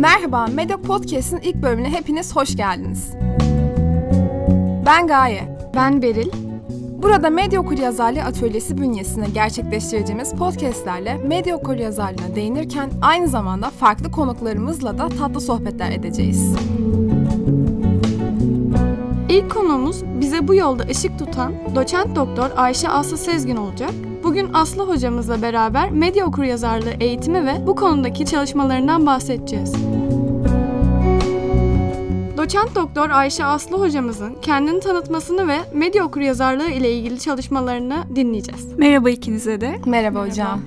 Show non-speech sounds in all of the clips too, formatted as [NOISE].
Merhaba, Medya Podcast'in ilk bölümüne hepiniz hoş geldiniz. Ben Gaye. Ben Beril. Burada Medya Okuryazarlığı Atölyesi bünyesinde gerçekleştireceğimiz podcastlerle medya okuryazarlığına değinirken aynı zamanda farklı konuklarımızla da tatlı sohbetler edeceğiz. İlk konuğumuz bize bu yolda ışık tutan doçent doktor Ayşe Aslı Sezgin olacak. Bugün Aslı hocamızla beraber medya okuryazarlığı eğitimi ve bu konudaki çalışmalarından bahsedeceğiz. Doçent Doktor Ayşe Aslı hocamızın kendini tanıtmasını ve medya okuryazarlığı ile ilgili çalışmalarını dinleyeceğiz. Merhaba ikinize de. Merhaba hocam.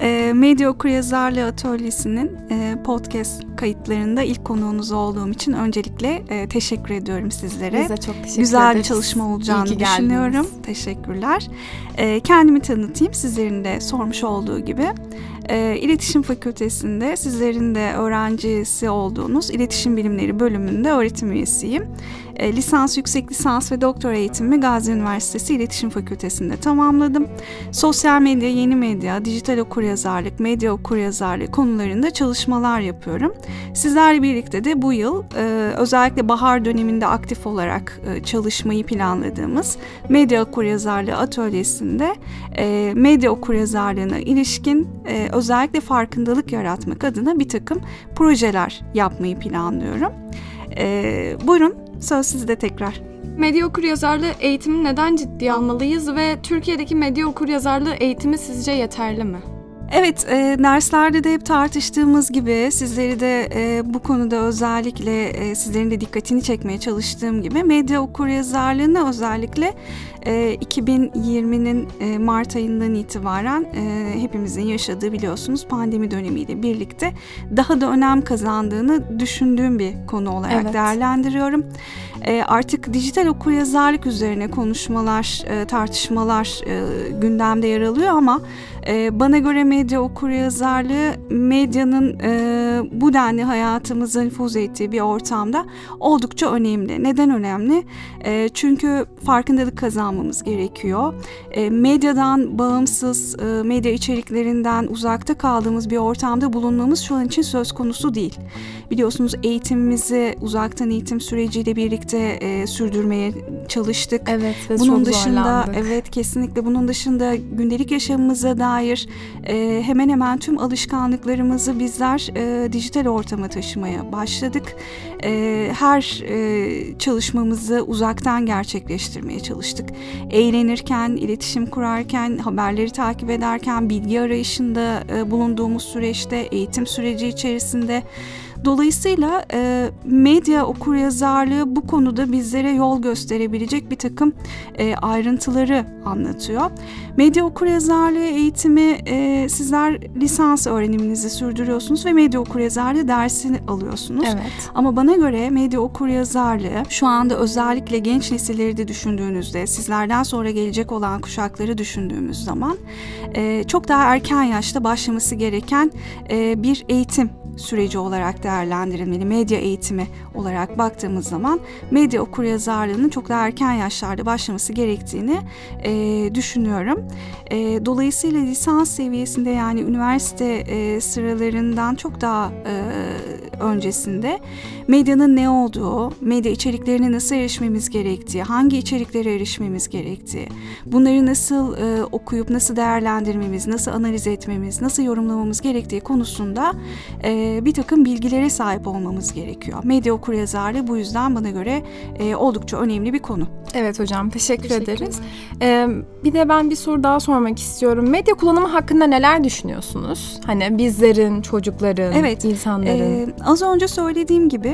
E, Medya Okuryazarlığı Atölyesi'nin e, podcast kayıtlarında ilk konuğunuz olduğum için öncelikle e, teşekkür ediyorum sizlere. Biz de çok teşekkür Güzel ederiz. bir çalışma olacağını düşünüyorum. geldiniz. Teşekkürler. E, kendimi tanıtayım sizlerin de sormuş olduğu gibi. E, İletişim Fakültesi'nde sizlerin de öğrencisi olduğunuz İletişim Bilimleri bölümünde öğretim üyesiyim. E, lisans, yüksek lisans ve doktora eğitimimi Gazi Üniversitesi İletişim Fakültesi'nde tamamladım. Sosyal medya, yeni medya, dijital okuryazarlık, medya okuryazarlığı konularında çalışmalar yapıyorum. Sizlerle birlikte de bu yıl e, özellikle bahar döneminde aktif olarak e, çalışmayı planladığımız Medya Okuryazarlığı Atölyesi'nde medya okuryazarlığına ilişkin özellikle farkındalık yaratmak adına bir takım projeler yapmayı planlıyorum. E, buyurun söz sizde tekrar. Medya okuryazarlığı eğitimi neden ciddiye almalıyız ve Türkiye'deki medya okuryazarlığı eğitimi sizce yeterli mi? Evet, e, derslerde de hep tartıştığımız gibi sizleri de e, bu konuda özellikle e, sizlerin de dikkatini çekmeye çalıştığım gibi medya okuryazarlığına özellikle e, 2020'nin e, Mart ayından itibaren e, hepimizin yaşadığı biliyorsunuz pandemi dönemiyle birlikte daha da önem kazandığını düşündüğüm bir konu olarak Evet. değerlendiriyorum. E, artık dijital okuryazarlık üzerine konuşmalar, e, tartışmalar e, gündemde yer alıyor ama e, bana göre medya okuryazarlığı medyanın e, bu denli hayatımıza nüfuz ettiği bir ortamda oldukça önemli. Neden önemli? E, çünkü farkındalık kazanmamız gerekiyor. E, medyadan bağımsız, e, medya içeriklerinden uzakta kaldığımız bir ortamda bulunmamız şu an için söz konusu değil. Biliyorsunuz eğitimimizi uzaktan eğitim süreciyle birlikte e, sürdürmeye çalıştık. Evet ve Bunun çok dışında zorlandık. evet kesinlikle bunun dışında gündelik yaşamımıza dair e, hemen hemen tüm alışkanlıklarımızı bizler e, dijital ortama taşımaya başladık. E, her e, çalışmamızı uzaktan gerçekleştirmeye çalıştık. Eğlenirken, iletişim kurarken, haberleri takip ederken, bilgi arayışında e, bulunduğumuz süreçte, eğitim süreci içerisinde Dolayısıyla e, medya okuryazarlığı bu konuda bizlere yol gösterebilecek bir takım e, ayrıntıları anlatıyor. Medya okuryazarlığı eğitimi e, sizler lisans öğreniminizi sürdürüyorsunuz ve medya okuryazarlığı dersini alıyorsunuz. Evet. Ama bana göre medya okuryazarlığı şu anda özellikle genç nesilleri de düşündüğünüzde, sizlerden sonra gelecek olan kuşakları düşündüğümüz zaman e, çok daha erken yaşta başlaması gereken e, bir eğitim süreci olarak değerlendirilmeli. Medya eğitimi olarak baktığımız zaman medya okuryazarlığının çok daha erken yaşlarda başlaması gerektiğini e, düşünüyorum. E, dolayısıyla lisans seviyesinde yani üniversite e, sıralarından çok daha e, öncesinde medyanın ne olduğu, medya içeriklerine nasıl erişmemiz gerektiği, hangi içeriklere erişmemiz gerektiği, bunları nasıl e, okuyup nasıl değerlendirmemiz, nasıl analiz etmemiz, nasıl yorumlamamız gerektiği konusunda e, bir takım bilgilere sahip olmamız gerekiyor. Medya okuryazarlığı bu yüzden bana göre e, oldukça önemli bir konu. Evet hocam teşekkür ederiz. Ee, bir de ben bir soru daha sormak istiyorum. Medya kullanımı hakkında neler düşünüyorsunuz? Hani bizlerin, çocukların, Evet, insanların. Ee, az önce söylediğim gibi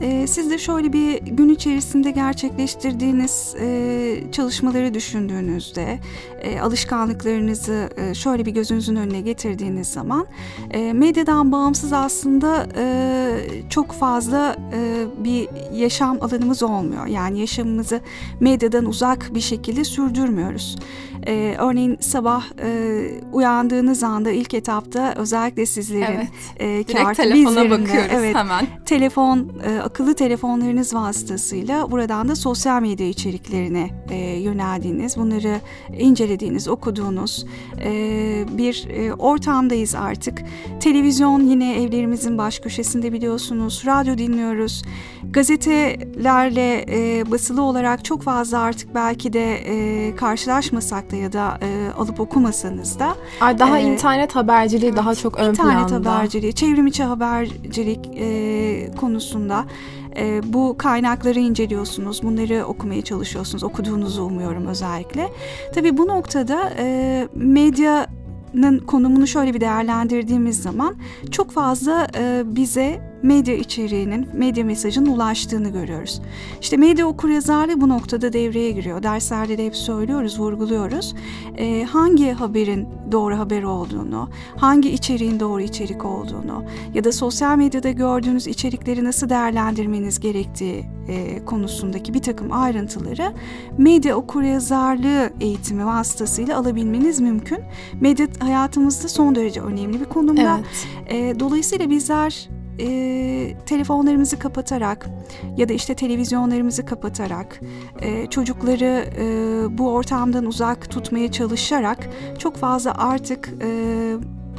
e, siz de şöyle bir gün içerisinde gerçekleştirdiğiniz e, çalışmaları düşündüğünüzde e, alışkanlıklarınızı e, şöyle bir gözünüzün önüne getirdiğiniz zaman e, medyadan bağımsız aslında e, çok fazla e, bir yaşam alanımız olmuyor. Yani yaşamımızı medyadan uzak bir şekilde sürdürmüyoruz. E, örneğin sabah e, uyandığınız anda ilk etapta özellikle sizlerin Evet. e, artık telefona bakıyoruz evet, hemen. telefon e, akıllı telefonlarınız vasıtasıyla buradan da sosyal medya içeriklerine e, yöneldiğiniz, bunları incelediğiniz, okuduğunuz e, bir e, ortamdayız artık. Televizyon yine evlerimizin baş köşesinde biliyorsunuz. Radyo dinliyoruz. Gazetelerle e, basılı olarak çok fazla artık belki de e, karşılaşmasak da ya da e, alıp okumasanız da. Daha e, internet haberciliği daha çok ön internet planda. İnternet haberciliği, çevrim içi habercilik e, konusunda e, bu kaynakları inceliyorsunuz, bunları okumaya çalışıyorsunuz, okuduğunuzu umuyorum özellikle. Tabii bu noktada e, medya konumunu şöyle bir değerlendirdiğimiz zaman çok fazla e, bize medya içeriğinin, medya mesajının ulaştığını görüyoruz. İşte medya okuryazarlığı bu noktada devreye giriyor. Derslerde de hep söylüyoruz, vurguluyoruz. Ee, hangi haberin doğru haber olduğunu, hangi içeriğin doğru içerik olduğunu ya da sosyal medyada gördüğünüz içerikleri nasıl değerlendirmeniz gerektiği e, konusundaki bir takım ayrıntıları medya okuryazarlığı eğitimi vasıtasıyla alabilmeniz mümkün. Medya hayatımızda son derece önemli bir konumda. Evet. E, dolayısıyla bizler e, telefonlarımızı kapatarak ya da işte televizyonlarımızı kapatarak e, çocukları e, bu ortamdan uzak tutmaya çalışarak çok fazla artık e,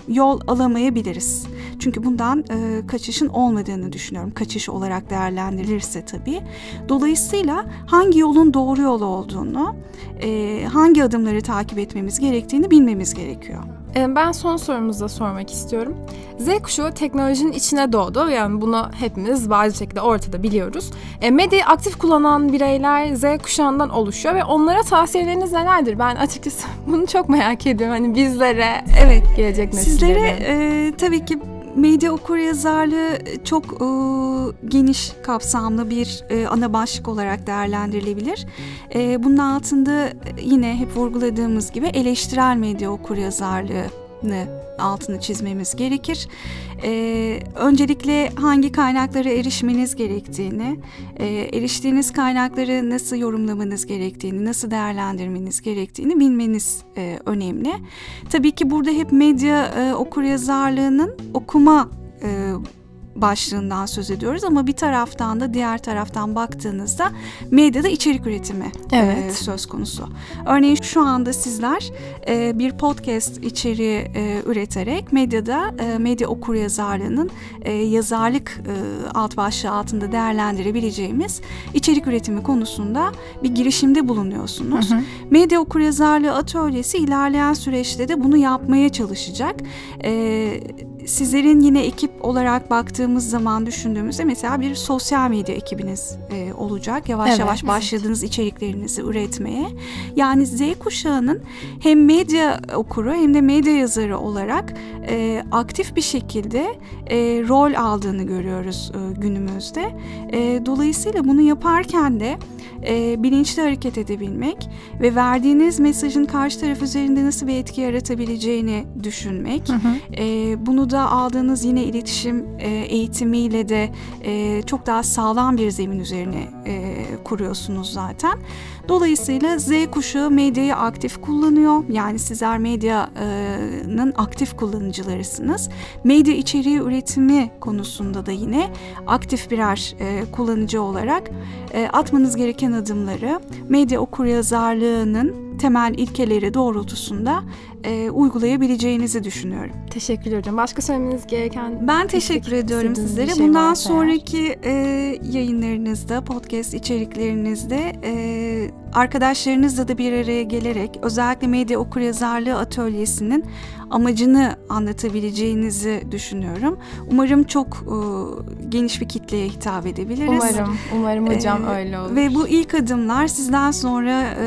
yol alamayabiliriz. Çünkü bundan e, kaçışın olmadığını düşünüyorum. Kaçış olarak değerlendirilirse tabii. Dolayısıyla hangi yolun doğru yol olduğunu, e, hangi adımları takip etmemiz gerektiğini bilmemiz gerekiyor. Ee, ben son sorumuzu da sormak istiyorum. Z kuşağı teknolojinin içine doğdu. Yani bunu hepimiz bazı şekilde ortada biliyoruz. E, medyayı aktif kullanan bireyler Z kuşağından oluşuyor ve onlara tavsiyeleriniz nelerdir? Ben açıkçası [LAUGHS] bunu çok merak ediyorum. Hani bizlere, evet gelecek nesillere. Sizlere e, tabii ki medya okuryazarlığı çok e, geniş kapsamlı bir e, ana başlık olarak değerlendirilebilir. E, bunun altında yine hep vurguladığımız gibi eleştirel medya okuryazarlığını altını çizmemiz gerekir. Ee, öncelikle hangi kaynaklara erişmeniz gerektiğini, e, eriştiğiniz kaynakları nasıl yorumlamanız gerektiğini, nasıl değerlendirmeniz gerektiğini bilmeniz e, önemli. Tabii ki burada hep medya e, okuryazarlığının okuma e, başlığından söz ediyoruz ama bir taraftan da diğer taraftan baktığınızda medyada içerik üretimi evet. e, söz konusu. Örneğin şu anda sizler e, bir podcast içeriği e, üreterek medyada e, medya okuryazarlığının e, yazarlık e, alt başlığı altında değerlendirebileceğimiz içerik üretimi konusunda bir girişimde bulunuyorsunuz. Hı hı. Medya okuryazarlığı atölyesi ilerleyen süreçte de bunu yapmaya çalışacak. E, sizlerin yine ekip olarak baktığımız zaman düşündüğümüzde mesela bir sosyal medya ekibiniz e, olacak. Yavaş evet, yavaş başladığınız içeriklerinizi üretmeye. Yani Z kuşağının hem medya okuru hem de medya yazarı olarak e, aktif bir şekilde e, rol aldığını görüyoruz e, günümüzde. E, dolayısıyla bunu yaparken de e, bilinçli hareket edebilmek ve verdiğiniz mesajın karşı taraf üzerinde nasıl bir etki yaratabileceğini düşünmek. Hı hı. E, bunu da aldığınız yine iletişim e, eğitimiyle de e, çok daha sağlam bir zemin üzerine e, kuruyorsunuz zaten. Dolayısıyla Z kuşağı medyayı aktif kullanıyor. Yani sizler medyanın aktif kullanıcılarısınız. Medya içeriği üretimi konusunda da yine aktif birer kullanıcı olarak atmanız gereken adımları medya okuryazarlığının temel ilkeleri doğrultusunda e, uygulayabileceğinizi düşünüyorum. Teşekkür ederim. Başka söylemeniz gereken? Ben teşekkür ediyorum sizlere. Şey Bundan sonraki e, yayınlarınızda, podcast içeriklerinizde e, arkadaşlarınızla da bir araya gelerek özellikle medya okuryazarlığı atölyesinin amacını anlatabileceğinizi düşünüyorum. Umarım çok e, geniş bir kitleye hitap edebiliriz. Umarım, umarım hocam ee, öyle olur. Ve bu ilk adımlar sizden sonra e,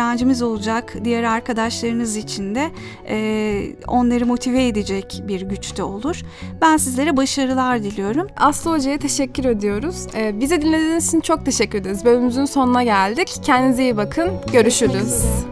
öğrencimiz olacak diğer arkadaşlarınız için de e, onları motive edecek bir güçte olur. Ben sizlere başarılar diliyorum. Aslı Hoca'ya teşekkür ediyoruz. Ee, bize dinlediğiniz için çok teşekkür ederiz. Bölümümüzün sonuna geldik. Kendinize iyi bakın. Görüşürüz.